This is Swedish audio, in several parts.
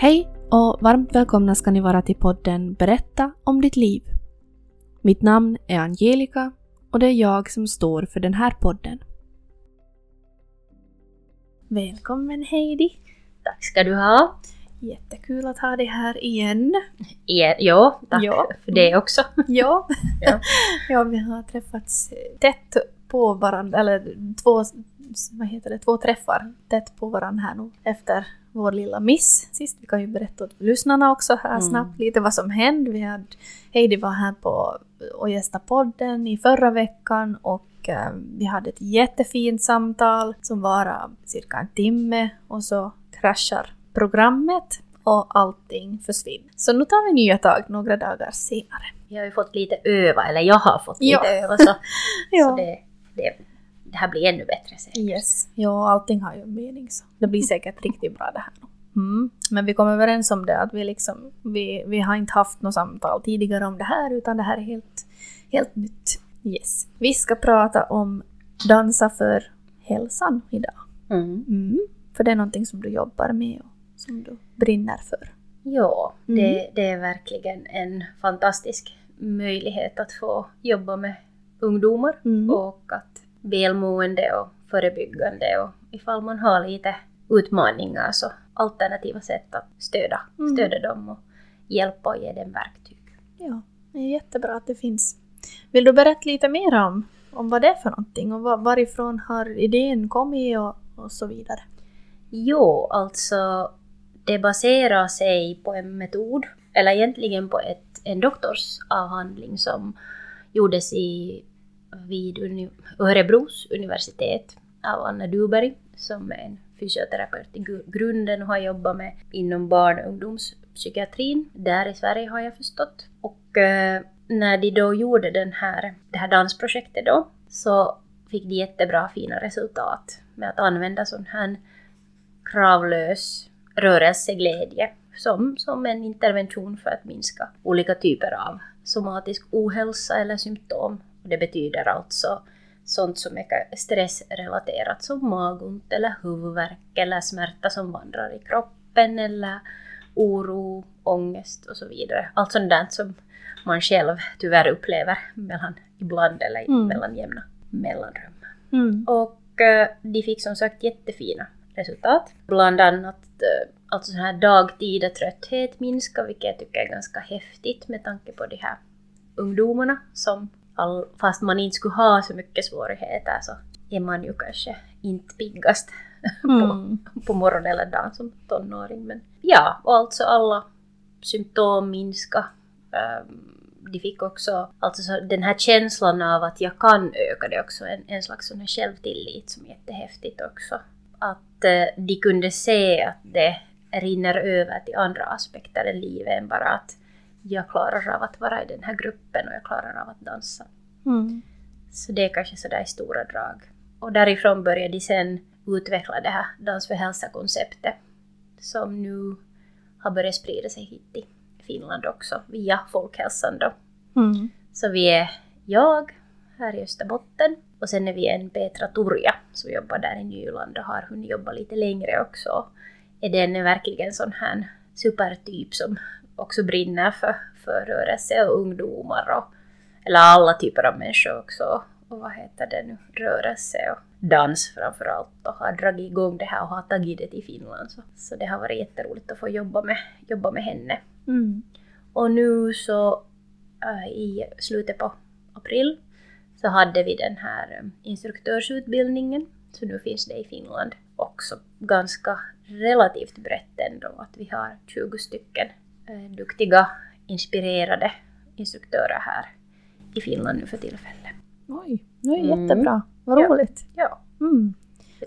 Hej och varmt välkomna ska ni vara till podden Berätta om ditt liv. Mitt namn är Angelica och det är jag som står för den här podden. Välkommen Heidi! Tack ska du ha. Jättekul att ha dig här igen. Ja, ja tack Ja. för det också. Ja. Ja. ja, vi har träffats tätt på varandra, eller två, vad heter det, två träffar tätt på varandra här nu efter vår lilla miss sist. Vi kan ju berätta åt lyssnarna också här Mm. snabbt lite vad som hände. Vi hade, Heidi var här på och gästade podden i förra veckan och eh, vi hade ett jättefint samtal som varade cirka en timme och så kraschar programmet och allting försvinner. Så nu tar vi nya tag några dagar senare. Jag har ju fått lite öva, eller jag har fått Ja. lite öva så, Ja. så det, det, det här blir ännu bättre säkert. Yes. Ja, allting har ju en mening så. Det blir säkert riktigt bra det här. Mm. Men vi kom överens om det att vi liksom, vi, vi har inte haft något samtal tidigare om det här utan det här är helt, helt nytt. Yes. Vi ska prata om dansa för hälsan idag. Mm. Mm. För det är någonting som du jobbar med och som du brinner för. Ja, Mm. det, det är verkligen en fantastisk möjlighet att få jobba med ungdomar Mm. och att välmående och förebyggande och ifall man har lite utmaningar så alternativa sätt att stödja, Mm. stödja dem och hjälpa och ge dem verktyg. Ja, det är jättebra att det finns. Vill du berätta lite mer om, om vad det är för någonting och var, varifrån har idén kommit och, och så vidare? Jo, alltså det baserar sig på en metod, eller egentligen på ett, en doktorsavhandling som gjordes i, vid uni, Örebros universitet av Anna Duberg som är en fysioterapeut i grunden och har jobbat med inom barn och ungdomspsykiatrin där i Sverige har jag förstått. Och eh, när de då gjorde den här, det här dansprojektet då så fick de jättebra fina resultat med att använda sån här kravlös rörelseglädje som, som en intervention för att minska olika typer av somatisk ohälsa eller symptom. Det betyder alltså sånt som är stressrelaterat som magont eller huvudvärk eller smärta som vandrar i kroppen eller oro, ångest och så vidare. Allt sånt där som man själv tyvärr upplever mellan, ibland eller Mm. mellan jämna mellanrum. Mm. Och eh, de fick som sagt jättefina resultat. Bland annat eh, alltså sån här dagtida trötthet minska, vilket jag tycker är ganska häftigt med tanke på de här ungdomarna som all, fast man inte skulle ha så mycket svårigheter så är man ju kanske inte piggast Mm. på, på morgonen eller dagen som tonåring. Men ja, och alltså alla symptom minska. Ehm, de fick också alltså så den här känslan av att jag kan öka det också, en, en slags sån här självtillit som är jättehäftigt också. Att eh, de kunde se att det rinner över till andra aspekter i livet än bara att jag klarar av att vara i den här gruppen och jag klarar av att dansa. Mm. Så det är kanske sådär i stora drag. Och därifrån började de sen utveckla det här Dans för hälsa-konceptet som nu har börjat sprida sig hit till Finland också via folkhälsan då. Mm. Så vi är jag här i Österbotten och sen är vi en Petra Turja som jobbar där i Nyland och har hunnit jobba lite längre också. Är den verkligen sån här supertyp som också brinner för, för rörelse och ungdomar och eller alla typer av människor också. Och vad heter det nu? Rörelse och dans framför allt och har dragit igång det här och har tagit det till Finland. Så, så det har varit jätteroligt att få jobba med, jobba med henne. Mm. Och nu så äh, i slutet på april så hade vi den här eh, instruktörsutbildningen. Så nu finns det i Finland också ganska relativt brett ändå att vi har 20 stycken duktiga, inspirerade instruktörer här i Finland nu för tillfället. Oj, det är Mm. jättebra. Vad Ja. roligt. Ja. Mm.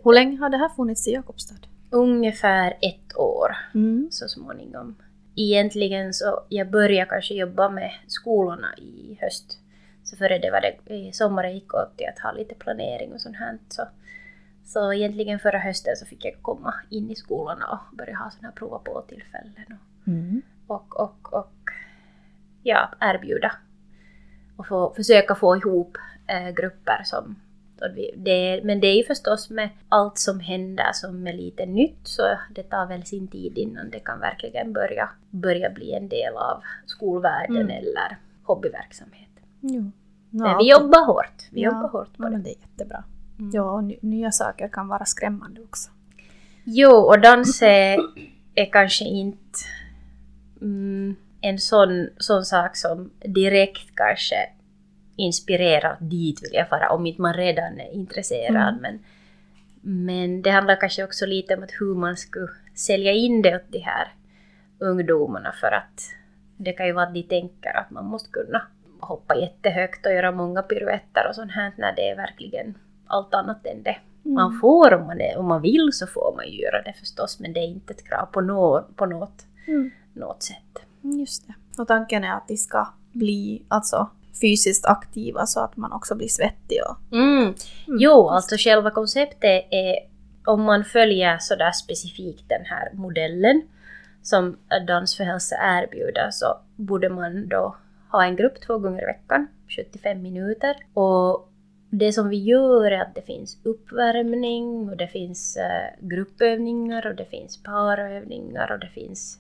Hur länge har det här funnits i Jakobstad? Ungefär ett år Mm. så småningom. Egentligen så jag började kanske jobba med skolorna i höst. Så före det var det i sommaren gick åt till att ha lite planering och sånt här. Så, så egentligen förra hösten så fick jag komma in i skolorna och börja ha sådana här prova på tillfällen och, Mm. Och, och, och ja, erbjuda och få, försöka få ihop eh, grupper som det, men det är ju förstås med allt som händer som är lite nytt så det tar väl sin tid innan det kan verkligen börja, börja bli en del av skolvärlden Mm. eller hobbyverksamhet. Jo. Men vi jobbar hårt. Vi ja, jobbar hårt på ja, det. men det är jättebra. Mm. Ja, och ny- nya saker kan vara skrämmande också. Jo, och dans är, är kanske inte mm, en sån, sån sak som direkt kanske inspirerar dit vill jag fara om inte man redan är intresserad. Mm. Men, men det handlar kanske också lite om att hur man skulle sälja in det åt de här ungdomarna för att det kan ju vara att de tänker att man måste kunna hoppa jättehögt och göra många piruetter och sånt här när det är verkligen allt annat än det. Man Mm. får om man, är, om man vill så får man ju göra det förstås men det är inte ett krav på, nå, på något, Mm. Något sätt. Just det. Och tanken är att de ska bli alltså, fysiskt aktiva så att man också blir svettig. Och, Mm. Jo, alltså själva konceptet är om man följer sådär specifikt den här modellen som Dans för hälsa erbjuder så borde man då ha en grupp två gånger i veckan, 75 minuter. Och det som vi gör är att det finns uppvärmning och det finns eh, gruppövningar och det finns parövningar och det finns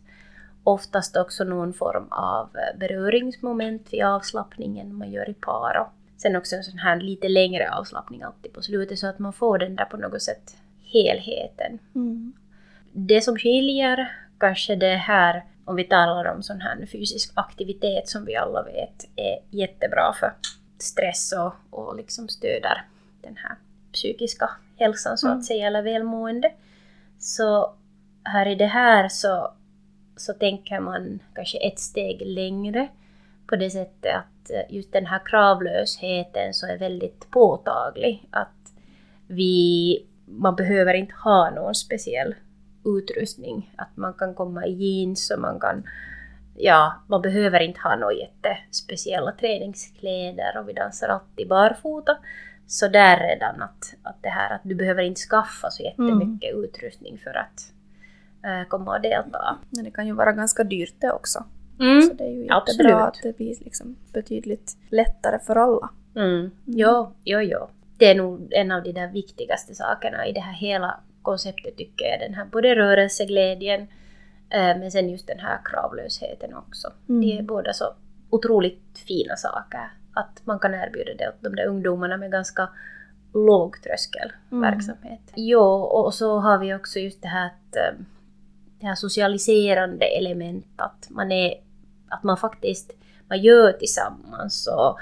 oftast också någon form av eh, beröringsmoment vid avslappningen man gör i par. Och sen också en sån här lite längre avslappning alltid på slutet så att man får den där på något sätt helheten. Mm. Det som skiljer kanske det här, om vi talar om sån här fysisk aktivitet som vi alla vet är jättebra för stress och, och liksom stöder den här psykiska hälsan så Mm. att säga, eller välmående. Så här i det här så, så tänker man kanske ett steg längre på det sättet att eh, just den här kravlösheten så är väldigt påtaglig. Att vi, man behöver inte ha någon speciell utrustning. Att man kan komma i jeans och man kan, ja, man behöver inte ha några jättespeciella träningskläder och vi dansar alltid barfota. Så där redan att, att det här att du behöver inte skaffa så jättemycket utrustning för att eh, komma och delta. Men det kan ju vara ganska dyrt det också. Mm. Så det är ju jättebra absolut. att det blir liksom betydligt lättare för alla. Mm. Jo, jo, jo. Det är nog en av de där viktigaste sakerna i det här hela konceptet tycker jag. Den här både rörelseglädjen eh, men sen just den här kravlösheten också. Mm. Det är båda så otroligt fina saker. Att man kan erbjuda det åt de där ungdomarna med ganska låg tröskelverksamhet. Jo, och så har vi också just det här att eh, det här socialiserande element att man är att man faktiskt man gör tillsammans och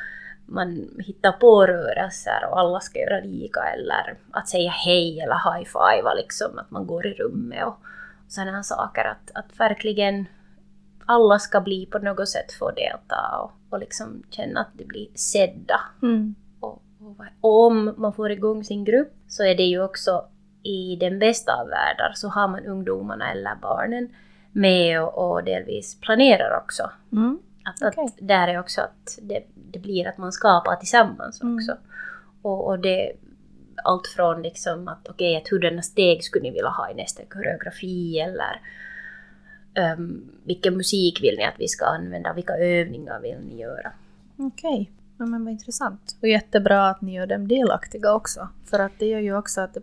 man hittar på rörelser och alla ska göra lika eller att säga hej eller high five liksom att man går i rummet och sådana saker att, att verkligen alla ska bli på något sätt få delta och, och liksom känna att de blir sedda Mm. och, och, och om man får igång sin grupp så är det ju också i den bästa av världar så har man ungdomarna eller barnen med och, och delvis planerar också. Mm. Att, Okej. att där är också att det, det blir att man skapar tillsammans Mm. också. Och, och det allt från liksom att okej, att hurdana steg skulle ni vilja ha i nästa koreografi eller um, vilken musik vill ni att vi ska använda, vilka övningar vill ni göra? Okej, ja, men vad intressant. Och jättebra att ni gör dem delaktiga också. För att det gör ju också att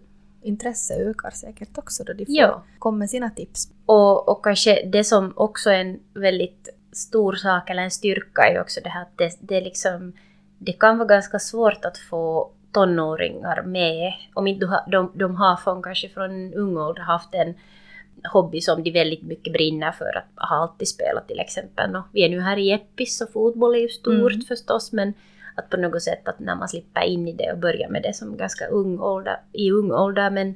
intresse ökar säkert också då de får Ja. komma med sina tips. Och, och kanske det som också är en väldigt stor sak eller en styrka är också det här att det, det, liksom, det kan vara ganska svårt att få tonåringar med. Om inte du de, de har från, kanske från ung ålder haft en hobby som de väldigt mycket brinner för att ha alltid spelat till exempel. Och vi är nu här i Eppis och fotboll är ju stort Mm. förstås men att på något sätt att när man slipper in i det och börjar med det som ganska ung ålder, i ung ålder men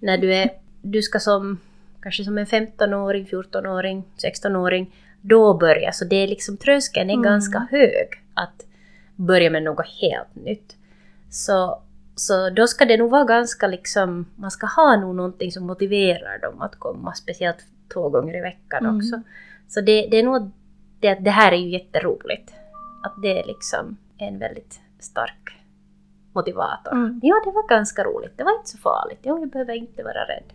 när du är, du ska som kanske som en 15-åring, 14-åring, 16-åring då börja. Så det är liksom tröskeln är Mm. ganska hög att börja med något helt nytt. Så, så då ska det nog vara ganska liksom, man ska ha nog någonting som motiverar dem att komma, speciellt två gånger i veckan Mm. också. Så det, det är nog det att det här är ju jätteroligt. Att det är liksom en väldigt stark motivator. Mm. Ja, det var ganska roligt. Det var inte så farligt. Ja, jag behöver inte vara rädd.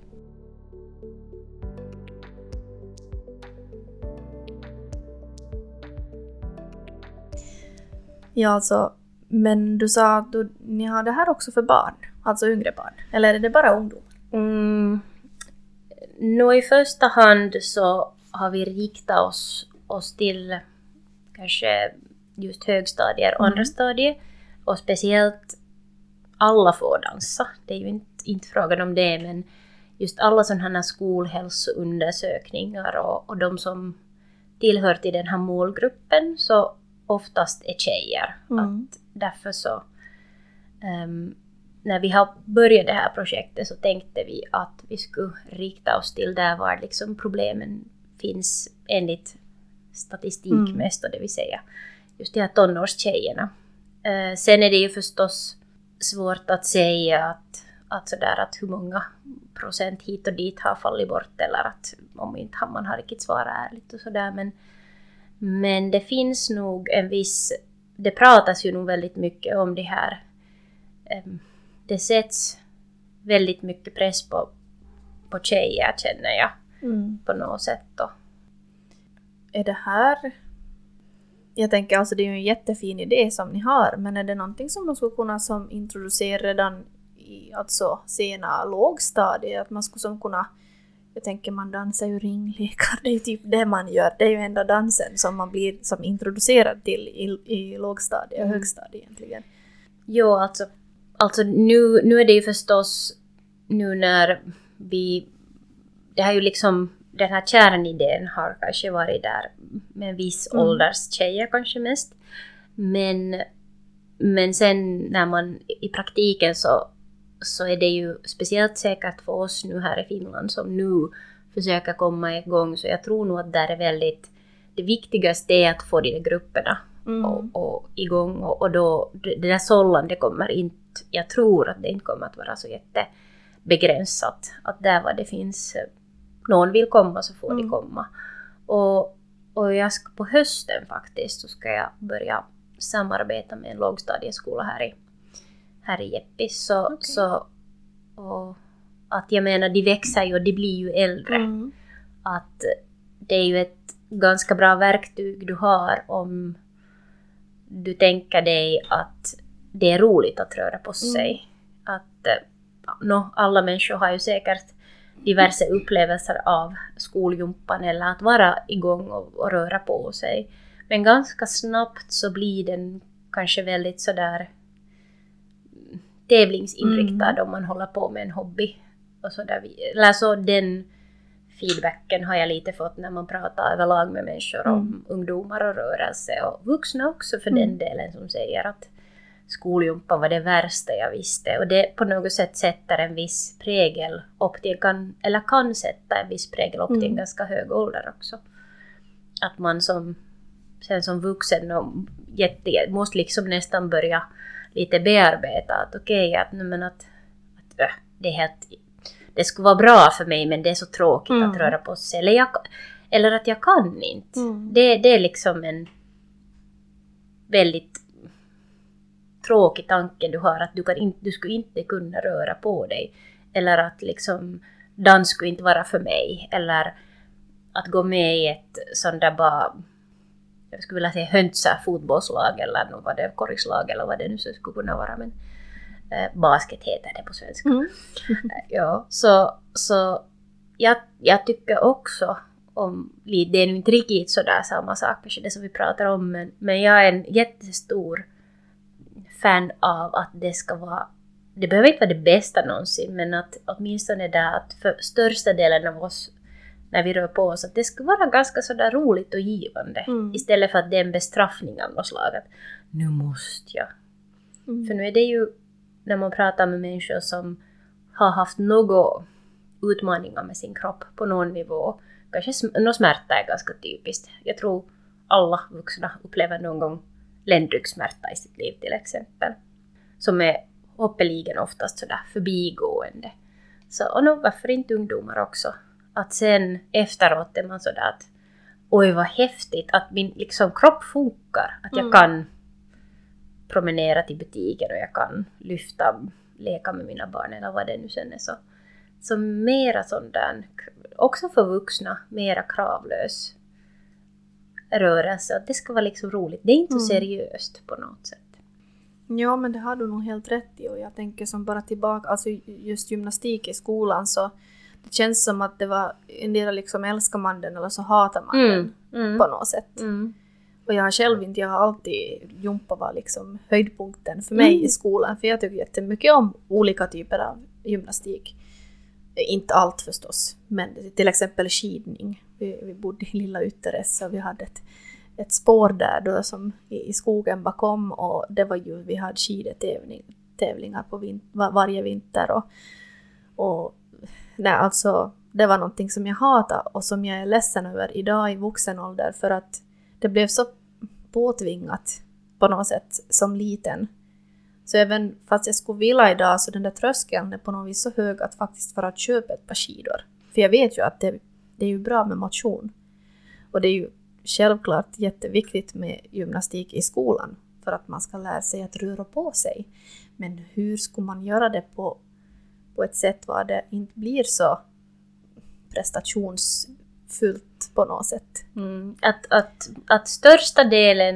Ja, alltså Men du sa att du, ni har det här också för barn, alltså yngre barn. Eller är det bara ungdomar? Mm. Nå i första hand så har vi riktat oss, oss till kanske just högstadier och Mm. andra stadier. Och speciellt alla får dansa. Det är ju inte, inte frågan om det, men just alla sådana här skolhälsoundersökningar och, och de som tillhör till den här målgruppen så oftast är tjejer. Mm. Att därför så ehm, när vi har börjat det här projektet så tänkte vi att vi skulle rikta oss till där var liksom problemen finns enligt statistik Mm. mest, det vill säga just de här tonårstjejerna. Eh, sen är det ju förstås svårt att säga att, att, sådär, att hur många procent hit och dit har fallit bort eller att om inte man har riktigt svarat ärligt och sådär. Men, men det finns nog en viss, det pratas ju nog väldigt mycket om det här. Em, Det sätts väldigt mycket press på, på tjejer känner jag Mm. på något sätt. Då. Är det här... Jag tänker alltså det är ju en jättefin idé som ni har, men är det någonting som man skulle kunna som introducera redan i alltså sena lågstadiet? Att man skulle som kunna... Jag tänker man dansar ju ringlekar, det är ju typ det man gör. Det är ju enda dansen som man blir som introducerad till i, i lågstadiet och Mm. högstadiet egentligen. Jo, alltså, alltså nu, nu är det ju förstås nu när vi... Det har ju liksom... Den här kärnidén har kanske varit där med en viss Mm. ålders tjejer kanske mest. Men, men sen när man i praktiken så, så är det ju speciellt säkert för oss nu här i Finland som nu försöker komma igång. Så jag tror nog att där är väldigt... Det viktigaste är att få de grupperna Mm. och, och igång och, och då det där sållan det kommer inte, jag tror att det inte kommer att vara så jättebegränsat. Att där var det finns, eh, någon vill komma så får de Mm. komma. Och, och jag ska på hösten faktiskt så ska jag börja samarbeta med en lågstadieskola här i, här i Jeppis. Så, Okej. så, och att jag menar, de växer ju och de blir ju äldre Mm. att det är ju ett ganska bra verktyg du har om du tänker dig att det är roligt att röra på sig. Att eh, nå, alla människor har ju säkert diverse upplevelser av skoljumpan eller att vara igång och, och röra på sig. Men ganska snabbt så blir den kanske väldigt sådär mm, tävlingsinriktad om man håller på med en hobby. Och så där vi, eller så den feedbacken har jag lite fått när man pratar överlag med människor om Mm. ungdomar och rörelse och vuxna också för Mm. den delen som säger att skoljumpan var det värsta jag visste och det på något sätt sätter en viss prägel upp till, kan, eller kan sätta en viss prägel upp till en Mm. ganska hög ålder också. Att man som, sen som vuxen och jätte, måste liksom nästan börja lite bearbeta att okej, att, nej, men att, att öh, det är helt det skulle vara bra för mig men det är så tråkigt Mm. att röra på sig. Eller, jag, eller att jag kan inte. Mm. Det, det är liksom en väldigt tråkig tanke du har att du, kan inte, du skulle inte kunna röra på dig. Eller att liksom dans skulle inte vara för mig. Eller att gå med i ett sånt där bara jag skulle vilja säga hönsa fotbollslag eller något vad det, korgslag eller vad det nu skulle kunna vara. Men eh, basket heter det på svenska. Mm. Ja, så, så jag, jag tycker också om, det är nu inte riktigt sådär samma sak kanske det som vi pratar om, men, men jag är en jättestor fan av att det ska vara, det behöver inte vara det bästa någonsin, men att åtminstone det att för största delen av oss när vi rör på oss, att det ska vara ganska sådär roligt och givande. Mm. Istället för att det är en bestraffning av något slag. Att nu måste jag. Mm. För nu är det ju när man pratar med människor som har haft några utmaningar med sin kropp på någon nivå. Kanske sm- nå smärta är ganska typiskt. Jag tror alla vuxna upplever någon gång ländryggsmärta i sitt liv till exempel. Som är hoppeligen oftast sådär förbigående. Så, och nu, varför inte ungdomar också? Att sen efteråt är man sådär att oj vad häftigt att min liksom, kropp funkar. Att jag Mm. kan promenera till butiken och jag kan lyfta, leka med mina barn eller vad det nu sen är. Så, så mera sån där, också för vuxna, mera kravlös rörelse. Att det ska vara liksom roligt. Det är inte Mm. seriöst på något sätt. Ja, men det har du nog helt rätt i och jag tänker som bara tillbaka, alltså just gymnastik i skolan så det känns som att det var, endera liksom älskar man den eller så hatar man den Mm. på något sätt. Mm. Och jag har själv inte, jag har alltid, jumpa var liksom höjdpunkten för mig Mm. i skolan för jag tycker jättemycket om olika typer av gymnastik. Inte allt förstås, men till exempel skidning. Vi, vi bodde i lilla Ytteressä och vi hade ett, ett spår där då som i, i skogen bakom och det var ju, vi hade skidetävlingar tävlingar på vin, var, varje vinter och, och nej alltså det var någonting som jag hatade och som jag är ledsen över idag i vuxen ålder för att det blev så påtvingat på något sätt som liten. Så även fast jag skulle vilja idag så den där tröskeln är på något vis så hög att faktiskt för att köpa ett par skidor. För jag vet ju att det, det är ju bra med motion. Och det är ju självklart jätteviktigt med gymnastik i skolan för att man ska lära sig att röra på sig. Men hur skulle man göra det på, på ett sätt var det inte blir så prestationsfullt på något sätt? Mm. Att, att, att största delen